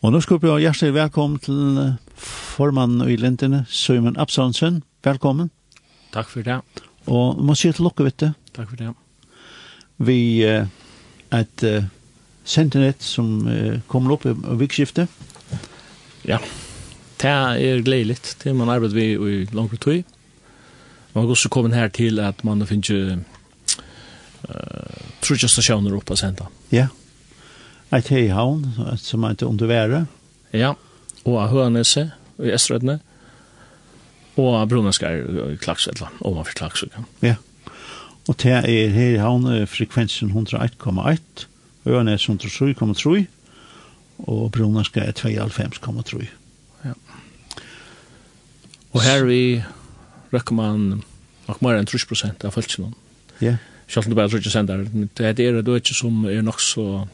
Og nå skal vi ha hjertelig velkommen til formannen i Lindene, Søymen Absalonsen. Velkommen. Takk for det. Og må si til lukke, vet du. Takk for det. Vi er et uh, sentinett som uh, kommer opp i vikskiftet. Ja, det er gledelig. Det man arbeider vi i langt tøy. Man har også kommet her til at man finner ikke uh, trutjastasjoner oppe og sendt. Ja. Yeah. Et heihavn, som heter Undervære. Ja, og av Høanese i Estrødne, og av Bruneskar i Klaksvedla, overfor Klaksvedla. Ja, og det er heihavn frekvensen 101,1, Høanese 107,3, og Bruneskar 92,3. Ja. Og her vi røkker man nok mer enn 30 av følelsen. Ja. Selv om det bare ikke sender, det er det ikke som er nok så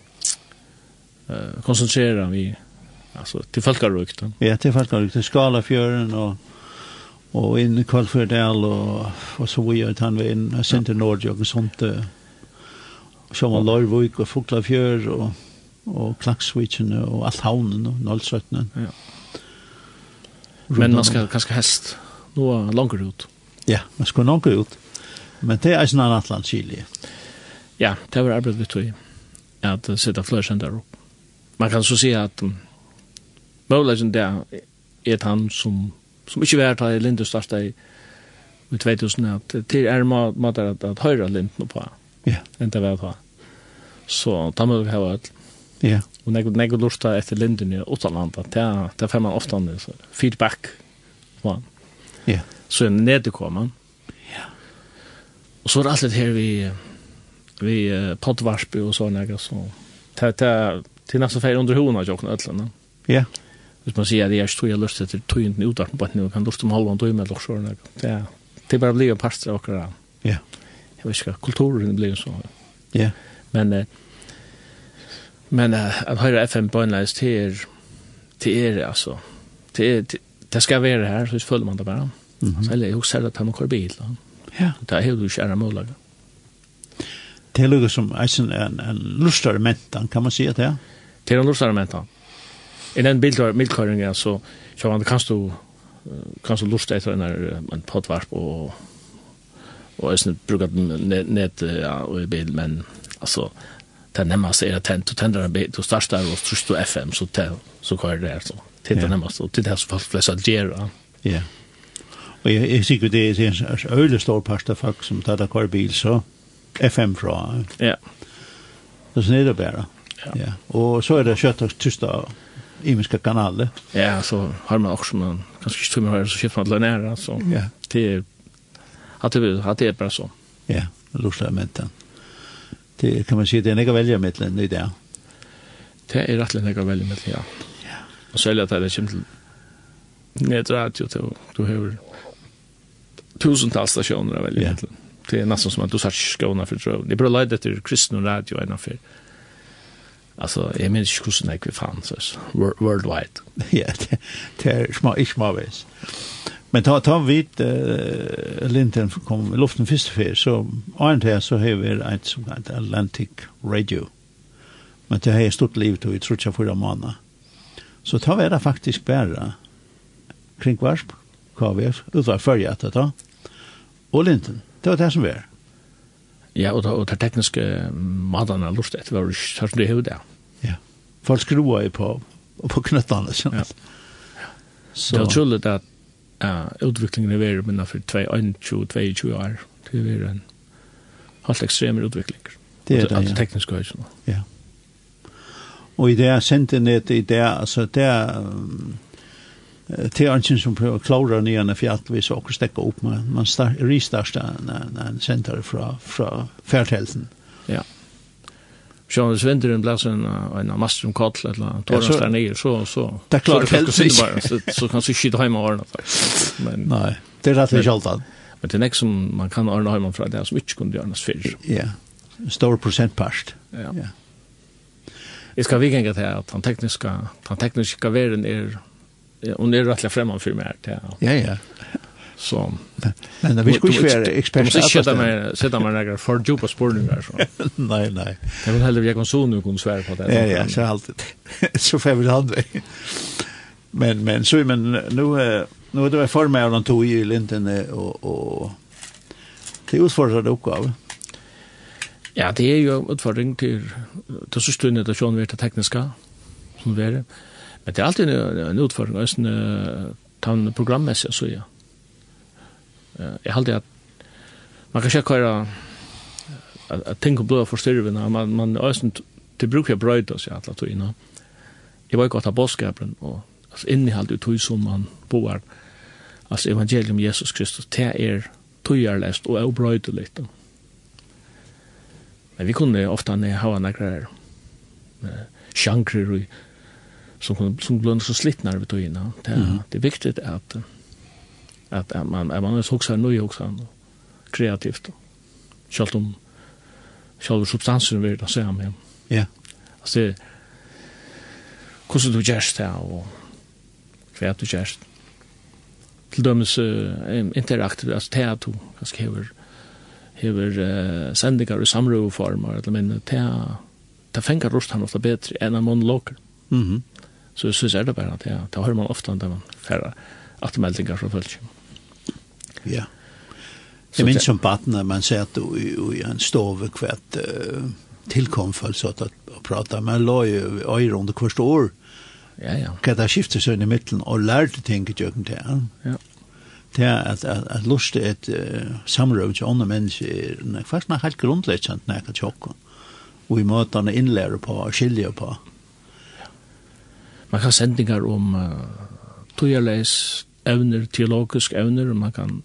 uh, koncentrera vi alltså till folkarukt. Ja, till folkarukt, skala fjörden och och in i Kallfjärdal och och så vi vidare utan vi in center norr och sånt som var Lorvik och Fuglafjörd och och Klaxviken och allt havnen och Nollsötnen. Ja. Men man ska kanske helst då långt ut. Ja, man ska långt ut. Men det är snarare Atlant Chile. Ja, det var arbetet vi tog i att sätta flörsendar upp man kan så säga att um, Mövlagen där är han som som inte värt i Lindu största i, i 2000 att till är måte att, att höra Lindu på. Ja. enn Inte värt så Så ta vi ha vært Ja. Och när jag går etter efter Linden i Åtalanda det, det får man ofta så feedback. Ja. Ja. Så er det. Ja. Och så är det alltid här vi vi uh, poddvarsby och såna grejer så. det ta till nästa färg under hona jag kan öllna. Ja. Hvis man sier at jeg er stod jeg lyst til tøyenden utarten på et nivå, kan lyst om halvann tøy med lorsår. Det, det bare blir en parstre av akkurat. Ja. Jeg vet ikke hva kulturen blir så. Ja. Men, eh, men eh, at høyre FM på til er, til er, altså, til er, det skal være her, så føler man det bare. Mm -hmm. Så jeg husker at han har bil. Ja. Det er helt ukjære kjære det är lugg som är en, en lustare mentan, kan man säga det? Det er en lustare mentan. I den bildkörningen så så man kan du kan du lusta etter en, en potvarp og og jeg snitt brukat net ja, og i bil, men altså, det närmaste är att tent, du tender en bil, du starter og trus du FM så, te, så kör det där så. Titta yeah. närmast och titta så fast flesta gjør. Ja. Og jeg, jeg sikker det er en øyelig stor part av folk som tar det där bil så. FM fra. Ja. Det snedde bare. Ja. ja. Og så er det kjøtt og tysta imiska kanaler. Ja, så har man också man kanske ikke tror man så kjøtt man lönära så. Ja. Det er, att det att det är bara så. Ja, lustar med den. Det kan man si, det är några välja den i det. Det är rätt några välja med ja. Ja. Och så är det er det til till nedradio du har tusentals stationer välja mellan. Ja det är nästan som att du sa skåna för tro. Det blir lite till kristen radio ena för. Alltså, jag minns inte hur mycket vi fanns alltså, worldwide. Ja, det är små, ich små vis. Men ta, ta vid uh, linten kom luften först för, så annet här så har vi ett som heter Atlantic Radio. Men det har ett stort liv då, i tror förra månader. Så ta vi det faktiskt bara kring Varsp, KVF, utvar förra att ta, och linten. Det var det som var. Ja, og, og det tekniske maten har lurt etter var det som det er det. Ja, folk skroa i på, på knøttene, sånn. Ja. Så. Det er utrolig at uh, utviklingen er vært minna for 21-22 år. Det er vært en helt ekstreme utvikling. Det er det, ja. Alt tekniske høy, sånn. Ja. Og i det er sentenett, i det altså, det er, um, till ansen som prövar klara ner när fjall, hvis dere stekker upp man man restarta när en senter fra, fra färdhälsen. Ja. Sjön svinteren blir en en mastrum kall eller torrens nei nere så så. Det klarar helt bara så så kan så skit hemma ordna. Men nei, det är rätt alt. Men det nästa som man kan ordna hemma från det som inte kunde göras förr. Ja. Stor procentpast. Ja. Ja. Jag skal vi gänga till att tekniska, den tekniska världen er hon är rätt främmande för mig. Ja, ja. Så men vi skulle ju vara experter. Så sätta mig sätta mig några för djupa spårningar så. Nej, nej. Jag vill hellre jag kan så nu kunna svära på det. Ja, ja, så alltid. Så får vi hand. Men men så men nu nu är det för mig av de två i linten och och det är utfordrande uppgave. Ja, det är ju utfordring till till så stundet det sjön vet det tekniska som det är. Men det er alltid en utfordring, og sånn, tan programmessig, så ja. Jeg halte at man kan ikke høre at ting kan bli forstyrrende, man, man er sånn, det bruker jeg brøyde så jeg halte at du innom. Jeg var ikke godt av bådskapen, og altså, innihalt ut tog som man boar, altså evangelium Jesus Kristus, det er togjerlest og er brøyde litt. Men vi kunne ofte ha nekrar sjankrer og som som blir så slitnar vid tøyna. Det är mm. det är viktigt att att, at man at man är också nu också kreativt. Schalt om själva substansen vill det säga men. Ja. Alltså hur du gest där och kvärt du gest. Till dømes uh, interaktiv alltså teater kanske hever hever uh, sendingar i samråformar eller men teater det fengar rustan ofta bättre än en monolog. Mhm. Mm Så synes jeg er det bare at ja, det hører man ofte når man færre atmeldinger fra folk. Ja. Jeg minns som baten at man ser at i en stove hvert uh, tilkom folk så at å prata men lå jo øyre under hvert år. Ja, ja. Hva det skiftet seg i midten og lærte ting i jøkken til. Ja. Det er at, at, at lust er et uh, samråd til andre mennesker, faktisk er helt grunnleggjent når jeg kan tjokke. Og i måtene innlære på og skilje på man kan sendingar om uh, tøyerleis evner, teologisk evner, man kan,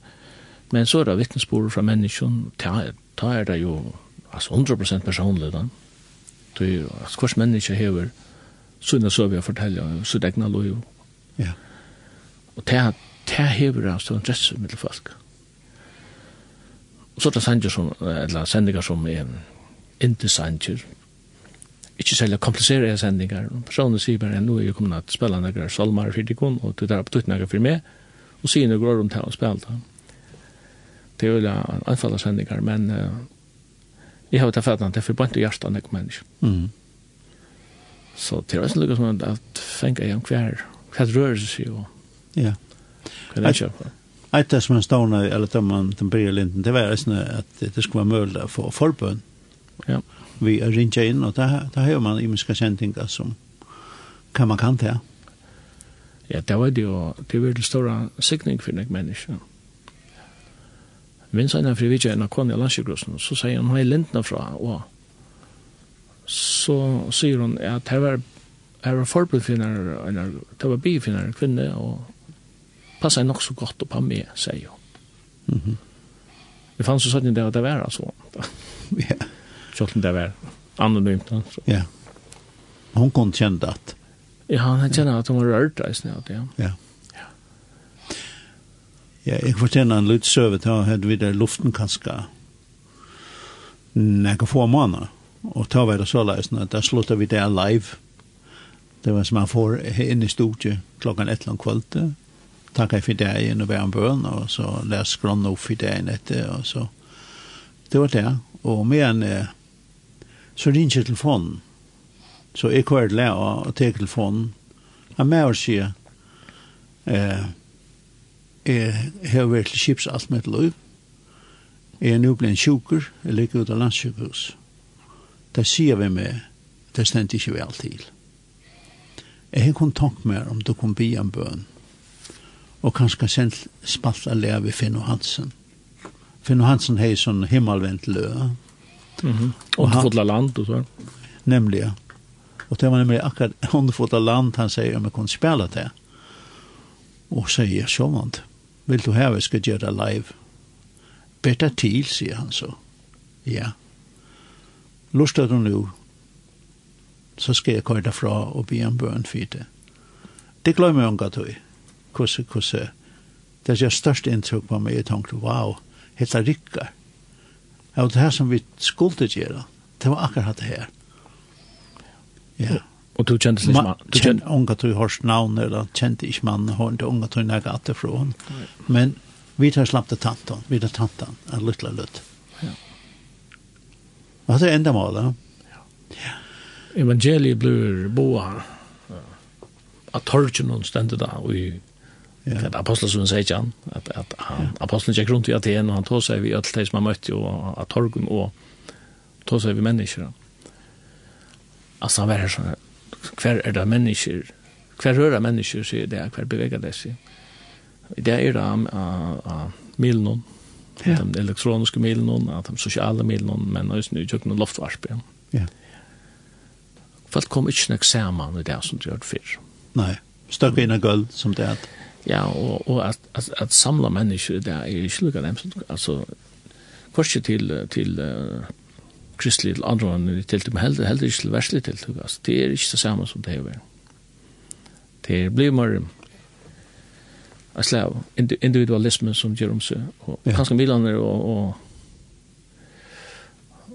men så er det vittnesbord fra menneskjon, ta, ta er det jo, altså 100% personlig da, tøy, altså, hvers menneske hever, sunne så vi har fortellet, så det egna lov jo. Ja. Og ta, ta hever altså en dresse middel folk. Og så er det sendingar som, eller sendingar som er, inte sanjer, ikke særlig komplisere sendinger. Personen sier bare, nå er jeg kommet til å spille noen salmer for deg, og det er på tøtt noen for meg, og sier noen går om til å spille det. Det er jo anfall av sendinger, men uh, jeg har jo tatt fatt at det er forbundt i hjertet av noen mennesker. Mm. Så det er også noe som at fengt jeg om hver, hver rører seg, og ja. hva det er kjøpet. det som man stående, eller tar man den bryr brillenden, det var at det skulle være mulig å få forbund. Ja vi er ringe inn, og da, da har man imenska sendinger som kan man kan til. Ja, det var det jo, det var det store sikning for noen mennesker. Men sen när vi gick en kon i landsjukrossen så säger han hej lentna fra och så säger hun att det var det var förbud eller det var bifinner, för en kvinna och passar nog så gott på mig säger hon. Mhm. Det fanns så sådant där det var så. Ja kjolten det var anonymt. Så. Ja. Hon kom kjent at? Ja, han kjent at hun var rørt reis ja. Ja. Ja, ja jeg fortjener en litt søve til å høre videre luften kanskje nekka få måneder. Og ta var det så løsene, da sluttet vi det live. Det var som man får inn i studiet klokkan et eller annet kvalitet takka for det igjen og være en bøn, og så les grann opp for det igjen etter, og så. Det var det. Og med en, eh, så ringer jeg telefonen. Så jeg kvar til jeg og tek telefonen. Han med og sier, eh, jeg har vært til Kips alt mitt liv. Jeg er nå blitt sjuker, jeg ligger ut av landssjukehus. Det sier vi meg, det stendte ikke vel til. Jeg har kun kontakt med om du kom bli en bøn. Og kanskje sendt spalt av leve Finn og Hansen. Finn og Hansen har sånn himmelvendt løa. Mm Mm -hmm. Underfotla land och så. Nämligen. Och det var nämligen akkurat underfotla land han säger om jag kunde spela det. Och säger sånt. Vill du här vi ska göra live? Bättre till, säger han så. Ja. Lustar du nu så ska jag köra fra och be en bön för det. Det glömmer jag inte då. Kusse, kusse. Det är störst intryck på mig. Jag tänkte, wow, hetta rikkar av det her som vi skulle gjøre, det var akkurat det her. Ja. Og du kjente ikke mannen? Du kjente unga tog hors navn, eller kjente ikke mannen, og ikke unga tog nægge atter fra Men vi tar slapp til tantan, vi tar tantan, en lytla lytt. Ja. Og det er enda målet. Ja. Evangeliet blir boa, at torgen hun stendet da, og i Ja. Det aposteln som säger han att att han ja. aposteln gick runt i Aten och han tog sig vi alla de som han mötte och att torgen och tog sig vi människor. Alltså han var så kvar är det människor kvar röra människor så är det kvar beväga det sig. Det är det uh, uh, Ja. De elektroniska medlen, att de sociala medlen, men är nu tjocken loftvarsp. Ja. Folk kom ikke nok sammen i det som de gjorde før. Nej, stöck in en guld som det är. Ja, og, og at, at, at samla mennesker, det er ikke lukka dem, altså, korset til, til uh, kristelig til andre vann til men heller, heller ikke til verslig tiltuk, altså, det er ikke det samme som det er vært. Det blir mer en slav, individualisme som gjør om seg, og ja. kanskje milaner og, og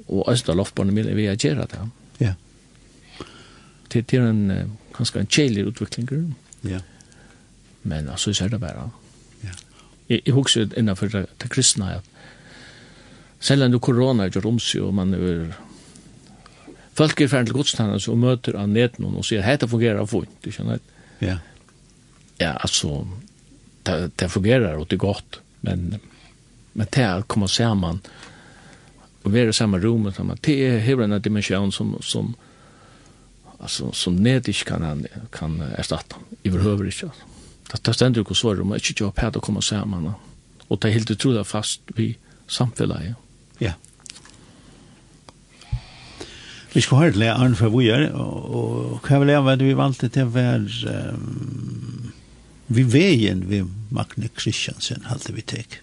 og Østra Loftbarn vil vi gjøre det. Ja. Det er en, kanskje en kjelig utvikling. Ja. Yeah. Men altså, så er det bare. Ja. Jeg, jeg husker innenfor det, det kristne, at selv om korona er gjort om seg, og man er Folk er ferdig til godstandene, og møter av neten og sier, det fungerer fint, du skjønner? Ja. Ja, altså, det, det fungerer og det er godt, men, men det er å komme sammen og være i samme rom, det er hever en dimensjon som, som, altså, som ned ikke kan, kan erstatte, i behøver ikke, altså. Det det stendur ikke svar om ikke jobb her å komme sammen. Og det er helt utrolig fast vi samfunnet. Ja. Vi skal høre til Arne fra Vujer, og hva vil jeg være vi valgte til å være um, vi veien vi Magne Kristiansen, halte vi tek.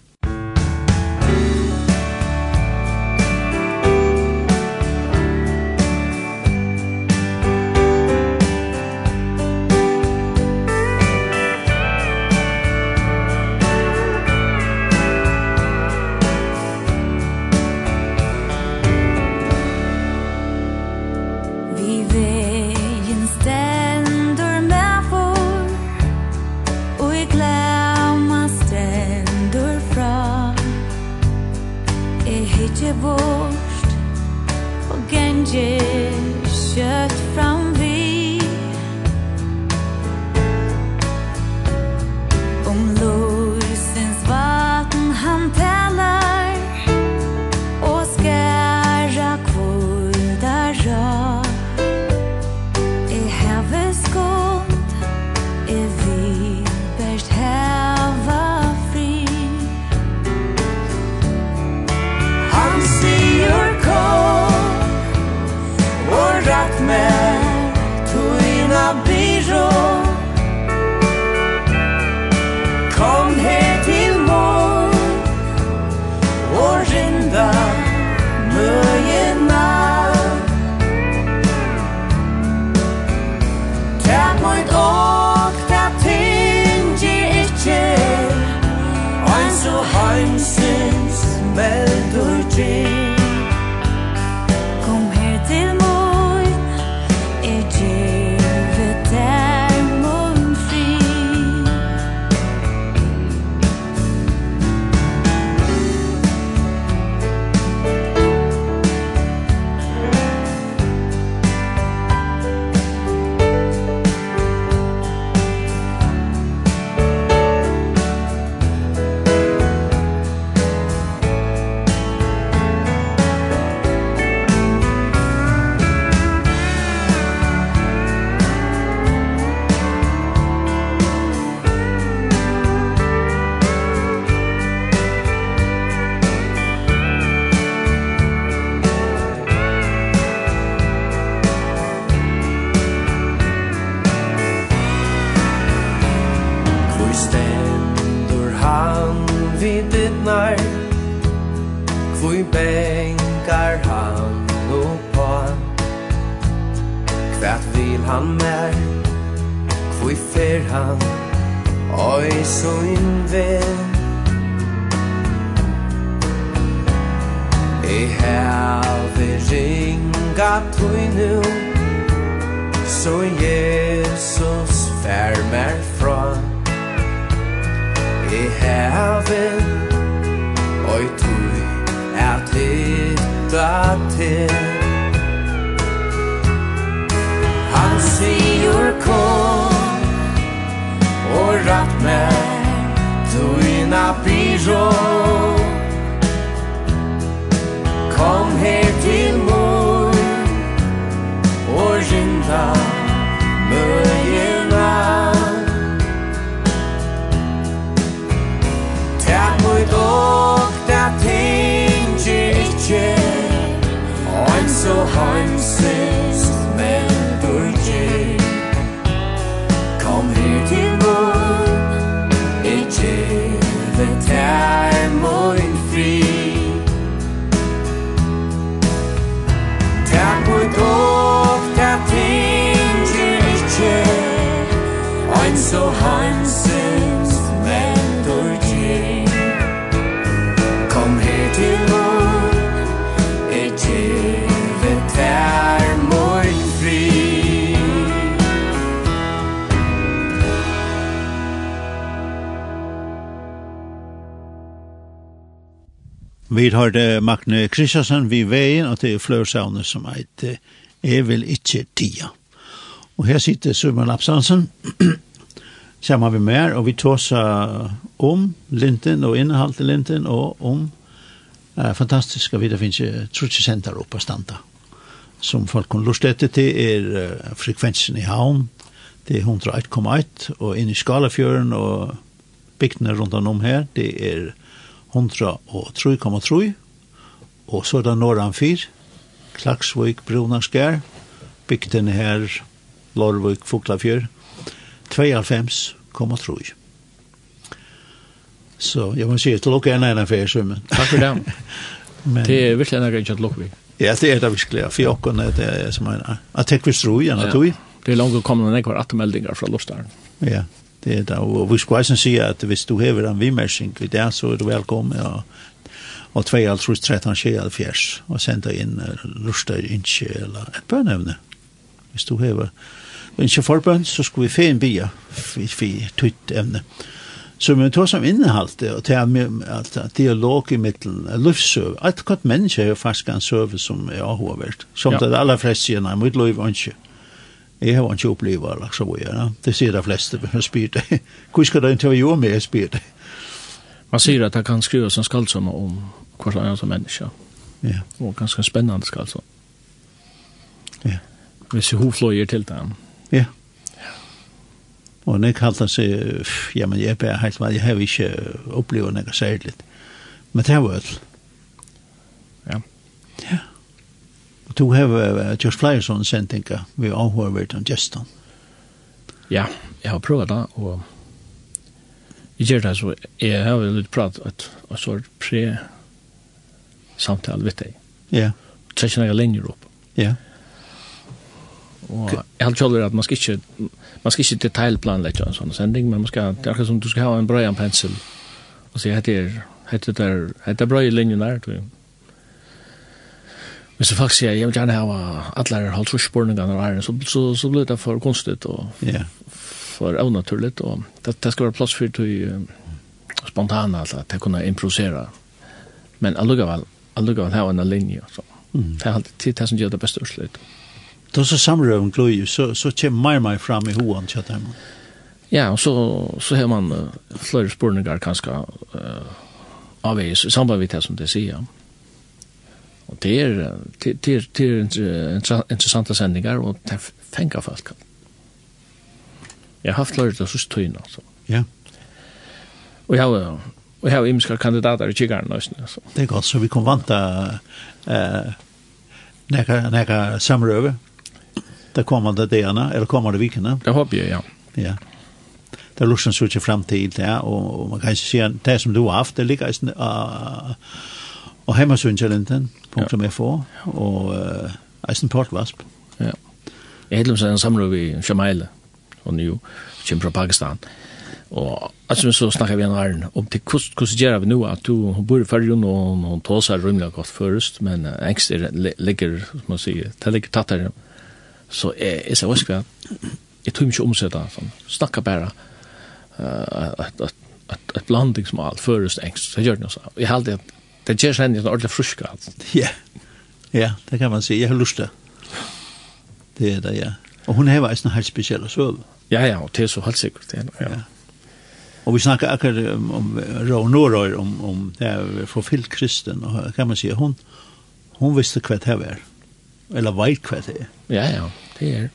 Vi har det Magne Kristiansen vi veien, og det er flørsavne som eit er vel ikkje tida. Og her sitter Suman Lapsansen, sammen vi mer, og vi tåsa om linten og innehalt i linten, og om eh, fantastiska det finnes jo trutsesentar oppa standa, som folk kan lust etter til er uh, frekvensen i havn, det er 101,1, og inn i Skalafjøren og bygdene rundt om her, det er 103,3 og så er det Norran 4, Klaksvik, Brunaskær bygden her, Lorvik, Foklafjør 92,3. Så jeg må si till och gärna en affär så men. Takk for det. men det är verkligen en grej att locka. Ja, det er det virkelig For jag er det er som en vi täcka igjen at du. Det är långt att komma när kvar att meldingar från Lostar. Ja det er da, og vi skulle eisen si at hvis du hever en vimersing i det, så er du velkommen, og og 2 alt rus 13 skjel fjers og senda inn lusta innskje, eller et bønevne. Hvis du hever innskje forbønn, så skulle vi fein bia vi, vi evne. Så vi tar som innehalt det og tar med at dialog i middelen luftsøv, et godt menneske er jo faktisk en søve som er avhåvert som ja. det aller fleste sier nei, mitt liv ønsker Jeg har ikke opplevd det, så Ja. Det sier de fleste, men jeg spyr det. Hvor skal det intervjue med, jeg spyr det. Man sier at det kan skrives en som om hver annet som menneske. Ja. Og ganske spennende skaldsam. Ja. Hvis hun fløyer til dem. Ja. Og når jeg kalte seg, ja, men jeg bare helt jeg har ikke opplevd noe særlig. Men det var alt. Ja. Ja. Og du har gjort flere sånne sendinger vi avhører hvert om gestene. Ja, jeg har prøvd det, og jeg gjør det, så jeg har vel litt prat at et så pre-samtale vet jeg. Ja. Trenger noen linjer opp. Ja. Og jeg har kjøler at man skal ikke, man skal ikke detaljplanlegge en sånn sending, men man skal, det er akkurat som du skal ha en bra pensel, og si, hette er, hette er, hette er brøy linjen der, tror jeg. Men så faktisk jeg, jeg vil gjerne ha alle her halvtrusspårningene av æren, så, så, så blir det for konstigt og yeah. for avnaturligt, og det, det skal være plass for til uh, spontana, altså, til å kunne improvisere. Men allugavel, allugavel har en linje, så mm. det er alltid det som gjør det beste utslutt. Da så samrøven gløy, så, så kommer mer mer fram i hoen, til dem. Ja, og så, så har man uh, flere spårninger kanskje uh, avveis, i samband med det som det sier, ja. Og det er, det er, det er interessante sendingar, og det fengar folk. Jeg har haft lørdag sørst tøyna, altså. Ja. Og jeg har, og jeg har imiska kandidater i kikaren, altså. Det er godt, så vi kan vanta uh, nekka, nekka samrøve, de kommande dagarna, eller kommande vikerna. Det håper jeg, ja. Ja. Det er lusen sørst framtid, ja, og, og man kan ikke si, det som du har haft, det ligger i uh, Og heimasundkjelenten.fo og uh, eisen portvasp. Ja. Jeg heter seg en samler vi Shamaila, og nu kommer fra Pakistan. Og altså så snakker vi en arn om til hvordan gjør vi nå at du, hun bor i fargen og hun tar seg rymlig godt først, men engst er, ligger, som man sier, det ligger tatt her. Så jeg, jeg ser også jeg tror ikke omsett av sånn, snakker bare uh, at, et at, at blandingsmål først engst, så gjør det noe sånn. Jeg heldig at det gjør seg en ordentlig fruska. Ja, ja, det kan man si. Jeg har lyst til. Det er det, ja. Og hun har en helt spesiell søv. Ja, ja, og det er så helt sikkert. Det, ja. ja. Og vi snakker akkurat om, om Rå Orøy, om, om det er forfyllt kristen, og kan man si, hun, hun visste hva det var, eller vet hva det er. Ja, ja, det er.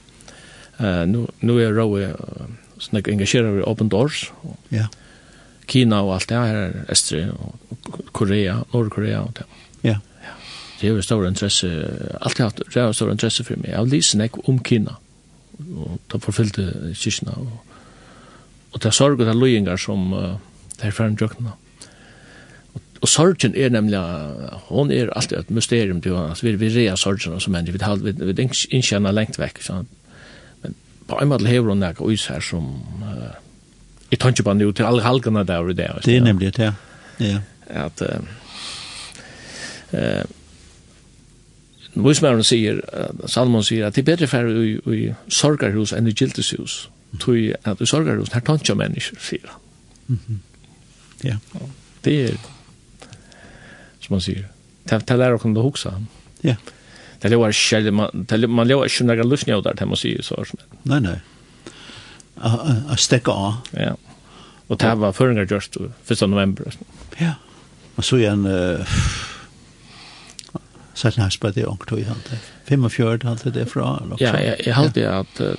Uh, nu, nu er Ron uh, snakker engasjerer vi Open Doors, og, ja. Yeah Kina og alt det her, Estri, og Korea, Nordkorea og det. Ja. Det er jo stor interesse, alltid hatt, det er jo stor interesse for meg. Jeg har lyst nek om Kina, og da forfyllte kyrkina, og, og det er sorg og det er løyengar som uh, det er færre drøkna. Og, og sorgen er nemlig, hon er alltid et mysterium du, henne, vi, vi rea sorgen som henne, vi, vi, vi, vi innkjenner lengt vekk, sånn. men på en måte hever hun nek og is her som... Uh, jeg tar ikke bare nå til alle halgene der og det. Det er nemlig det, ja. At uh, uh, Vismæren sier, Salomon sier at det er bedre for i, i sorgarhus enn i gildeshus. Tui at i sorgarhus, her tantja mennesker, sier han. Ja. Det er, som han sier, det er lærer å kunne huksa. Ja. Det er jo skjellig, man lever ikke noen lusnjau der, det, må sier så. Nei, nei. A stekka av. Ja. Og det var føringer gjørst 1. november. Ja, og så igjen uh, Sett nærmest på det ångt og i halte. 45 halte det fra. Ja, jeg, jeg halte at uh,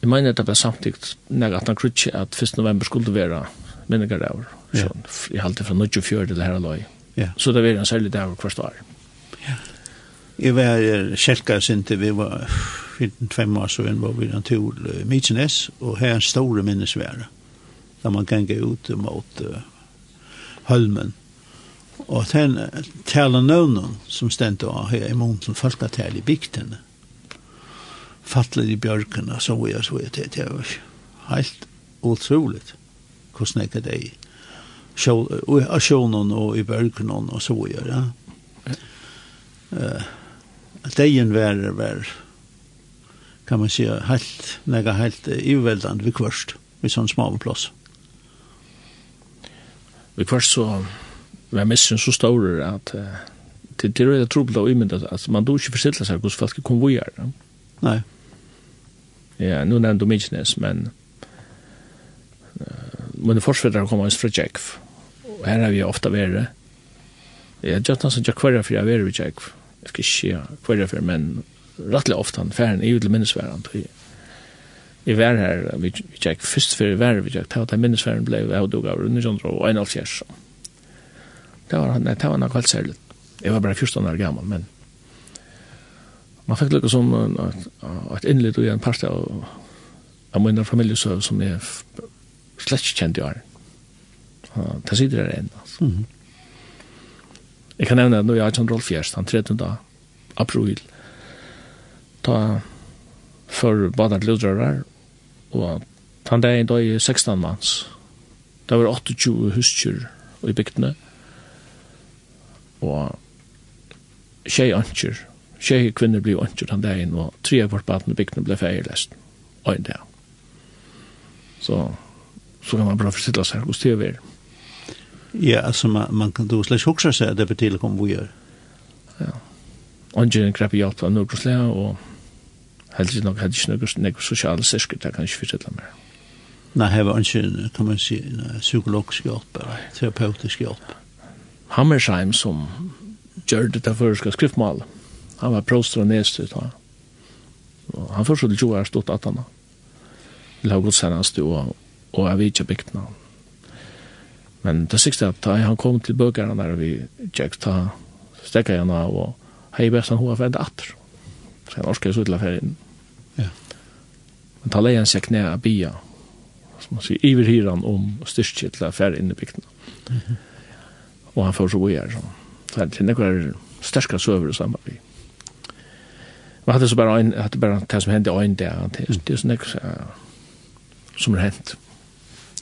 jeg mener at det ble samtidig når at han krutsi at 1. november skulle være minnegar der. Så ja. jeg halte fra 24 til her aloi. Ja. Så det var en særlig der hvert år. Ja. Jeg var kjelka sin til vi var 15-5 år så var vi en tur i Mytsnes, og her er en store minnesvære. Ja da man gå ut mot uh, Hölmen. Og den tala nøvnen som stendte av her i måneden folketale i bygtene, fattler i bjørkene, så vi så vi til det var helt utroligt hvordan jeg det i sjånen og i bjørkene og så vi ja. Uh, Deien var, var kan man säga helt nega helt iveldan vi kvørst vi sån små plats. Og først så var missen så stor at uh, det, det er veldig trobel av imyndet at man då ikke forstille seg hvordan folk kom vi vågjere. Nei. Ja, nu nevnte du Igenes, men uh, mine forsvedere kom oss fra Jekv. Og her har vi ofta vært. Jeg gjør det som jeg kvarja for jeg vært i Tjekv. Jeg skal ikke kvarja for, men rettelig ofte han færen i til minnesværen. Jeg Jeg var her, vi tjekk først før jeg var, vi tjekk, det var minnesfæren ble avdug av 1971. Det var nei, det var nok akkurat særlig. Jeg var bare 14 år gammel, men man fikk lukka som et innlitt og en part av, av min familiesøv som jeg slett ikke kjent i år. Det sitter der enn, altså. Mm -hmm. Jeg kan nevne at nå er jeg 18 Rolf Gjerst, han 13. april. Da for bada gludrar og han dagen da i 16 mans det var 28 huskyr i bygdene og tjej ankyr tjej kvinner blir ankyr han dagen og tre av vårt baden i bygdene ble feirlest og en dag så så kan man bara forstille seg hos tv Ja, altså, man, man kan då slags hoksa seg at det betyder om vi gjør. Ja. Och en krapp hjälp av några slag och heldig nok hadde ikke noe, noe sosiale sirke, det kan jeg ikke fortelle mer. Nei, her var ikke, kan man si, psykologisk hjelp, terapeutisk hjelp. Hammersheim som gjør det dette føreska skriftmål, han var prost og nedstyrt, han. Han forstod jo er stått at han vil ha gått senast og, og jeg vet ikke bygden han. Men det sikste at da han kom til bøkerne der vi tjekk, da stekket jeg av, og hei best han hoa for en atter. Så han orsker så til å inn. Men ta leien seg knæ av bia, som man sier, iver hyran om styrkje til affær inne bygden. Mm -hmm. Og han får så boi her, så. Så det er nekkar styrka søver i samme by. Men hadde så bare en, hadde bare det som hendte en dag, det er det er så nekkar som er hent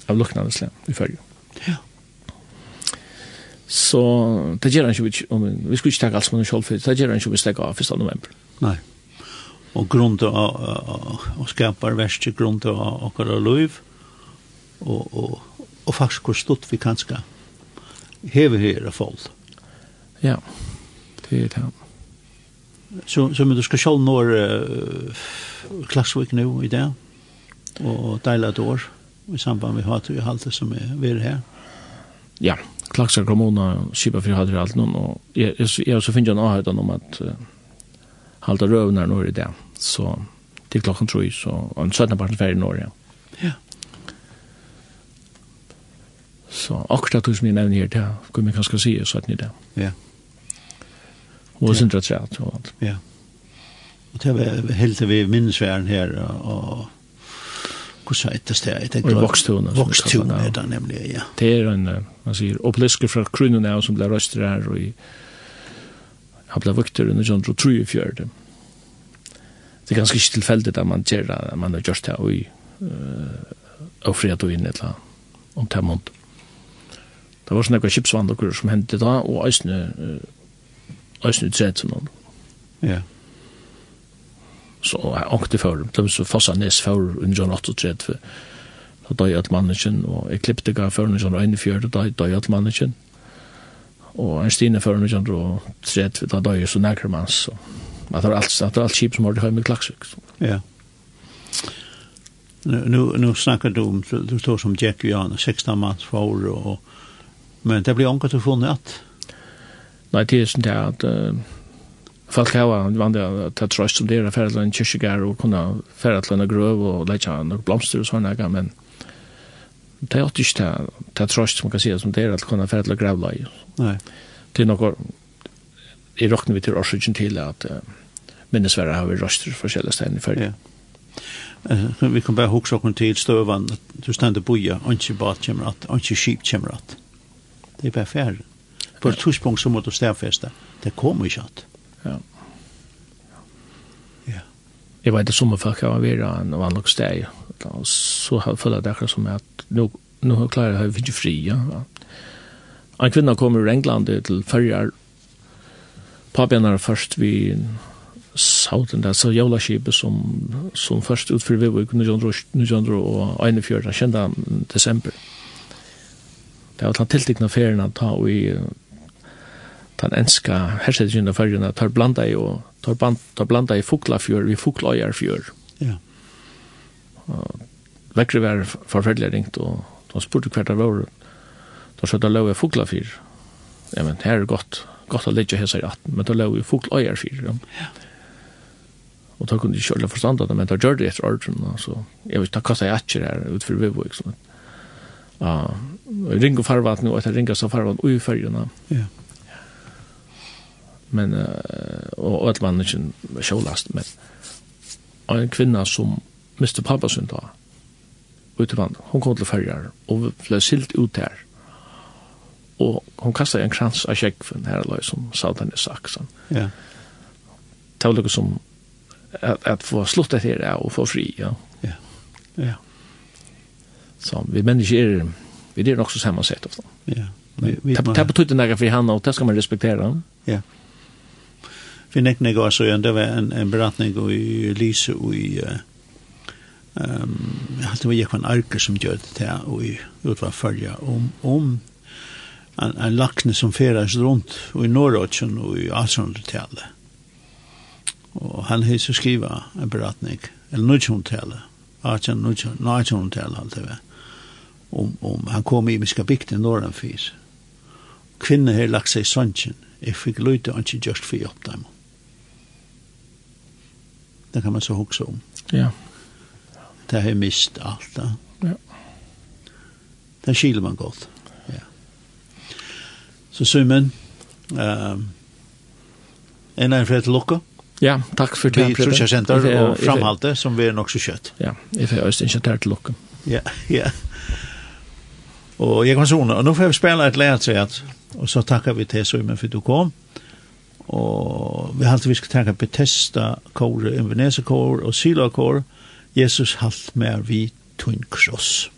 av luknande slem i fyrju. Ja. Så det gjør han ikke, vi skulle ikke takke alt som han er kjølfyrt, det gjør han ikke vi stegg av 1. november. Nei og grunda og skapar verste grunda og okkara liv og, og, og faktisk hvor stort vi kanska hever her av folk. Ja, det er det. Så, så men du skal sjål når uh, klassvik nu i det og deila et år i samband med hatt og halte som er ved her. Ja, Klaksar kommuna skipa fyrir hatt alt noen og jeg, jeg, jeg, så finner jeg en avhøytan om at uh, halta røvnar når i det. Ja Så til klokken tror så og en 17. parten ferdig når, ja. Ja. Så akkurat det som jeg nevner her, det kan man kanskje si, så at ni det. Ja. Og sin rett rett og alt. Ja. Og det var helt til vi minnesværen her, og hvordan er det stedet? Og i Vokstone. Vokstone er det nemlig, ja. Det er en, man sier, opplesker fra krunnen av som ble røster her, og i, han ble vokter under John Drew 3 i fjørde. Mm det er ganske ikke tilfeldig at man gjør det, man har gjort det og og fri at du inn et eller om det måned. Det var sånne kjipsvandlukker som hendte da, og eisne eisne utsett som noen. Ja. Så jeg åkte for dem, de som fossa nes for under 38, da døy alt mannekjen, og jeg klippte gav for under 41, da døy alt mannekjen, og en stine for under 38, da døy så nærkere mann, så att det är allt att det är allt chip som har det hemma klaxvik. Ja. Nu nu nu snackar du om du står som Jack Jan 16 mans för och men det blir ankat att funna att Nei, det er sånn det at uh, folk har vandet at det er trøst som det er ferdig til en kyrkogär og kunne ferdig til en grøv og lägga noen blomster og sånne där, men det er ikke det, det er trøst som man kan si som det er at kunne ferdig til en grävla Nei. Det er något jeg råkner vi til årsøkjen til at uh, minnesverre har vi røster forskjellige stein i ferdig. Ja. Uh, vi kan bare huske okken til støvan, du stender boja, ikke bat kommer at, ikke skip kommer at. Det er bare færre. På et tidspunkt så må du stedfeste. Det kommer ikke at. Ja. Ja. Jeg vet at sommerfolk har vært en vanlig steg. og så har jeg følt det akkurat som at nå, nå klarer jeg å finne fri, ja. En kvinne kommer ur England til Førjar Papen er først vi sauten der, så jævla skipet som, som først utfyrer vi i 1941, kjenda desember. Det var den tiltikna ferien han ta i den enska hersetjunda ferien, tar blanda i og tar, band, tar blanda i fuklafjør, vi fjör. Ja. Vekkri var forferdelig ringt, og de spurte hver det var, da skjøtta løy i fuklafjør, ja, men her er godt, godt å legge hese i ratten, men da lå vi folk øyer fyrir dem. Ja. Og da kunne de ikke alle forstande det, men da gjør det etter ordren, så jeg vet, da kastet jeg etter her utenfor Vivo, ikke sant. Ja, og jeg ringer farvaten, og etter ringer så farvaten ui fyrjene. Ja. Men, uh, og, og at man ikke sjålast, men og en kvinna som miste pappa sin da, utenvann, hun kom til fyrjar, og ble silt ut her, og hon kastar en krans av kjekven her, eller som Saldan i Saxon. Ja. Det var som at, at få sluttet her og få fri, ja. Ja, ja. Så vi mennesker er, vi er nok så sammansett ofte. Ja. Det betyder några för henne och det ska man respektera. Ja. Vi näck när også så det var en en beratning i Lise och i ehm halte hade var Jekvann arker som gjorde det här och utvar följa om om en, en lakne som feras rundt og i Norrøtjen og i Asundtale. Og han har så skriva en beratning, eller Norrøtjentale, Norrøtjentale alt det var, om, om han kom i miska bygd i Norrøtjens. Kvinner har lagt seg i søntjen, jeg fikk løyte og ikke gjørst for hjelp dem. Det kan man så hukse om. Ja. Det har mist alt da. Ja. Det skiler man godt. Så Simon, um, en av en fred lukka. Ja, takk for det. Vi tror ikke senter og framhalte som vi er nok så kjøtt. Ja, jeg får øst ikke til lukke. Ja, ja. Og jeg kan sånne, og nå får vi spille et lærtreat, og så takker vi til Simon for du kom. Og vi har alltid vi skal takke Bethesda kore, Invenese kore og Sila kore, Jesus halt mer vi tunn kross.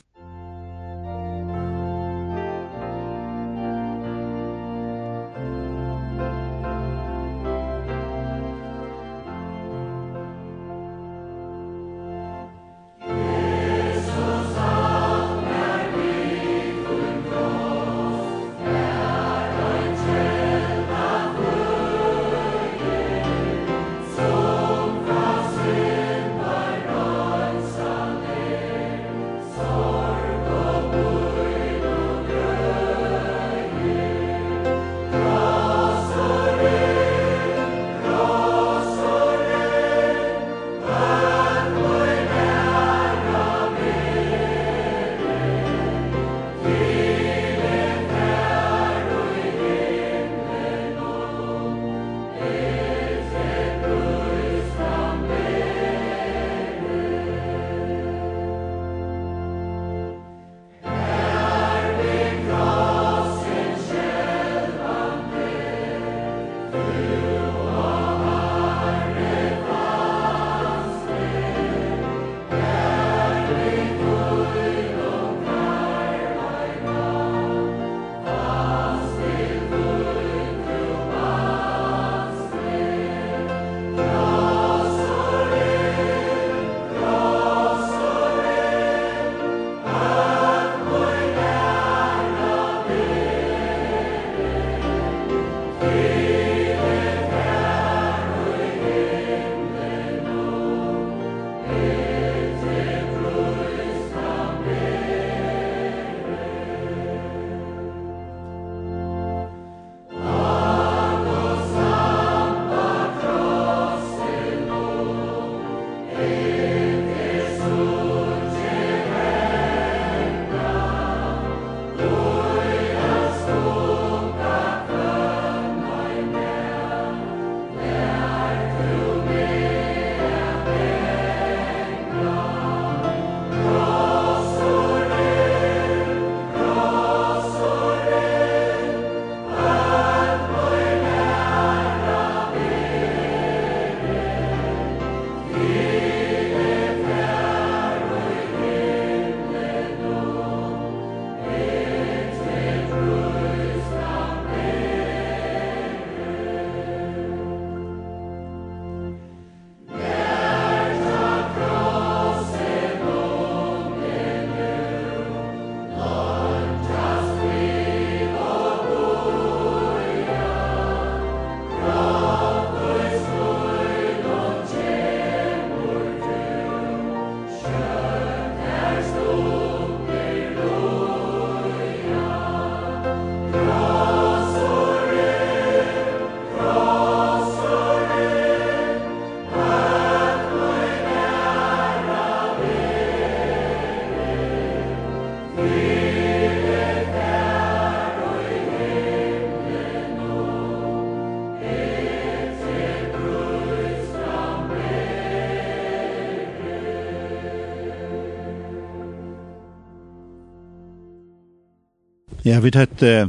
Ja, vi tatt uh,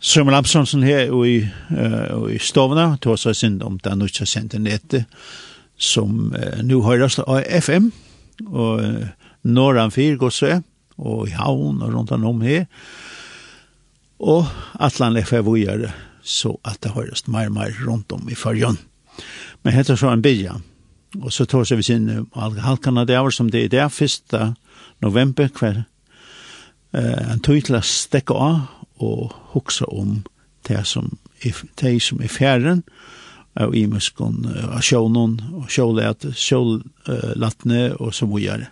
Sømmer Lamsonsen her i, uh, i Stovna, til oss har sendt om det er nødt til å sende nettet, som uh, nå høres av FM, og uh, Norran 4 går så, og i havn og rundt om her, og Atlan FF og gjør det, så at det høres mer og mer rundt om i fargen. Men hette så en bygge, og så tar vi sin uh, halkene der, som det er der, 1. november kveld, eh, en tog til å stekke av og hukse om det som er, det som er fjæren, og i muskon, av sjånen, og sjålætene, og så videre.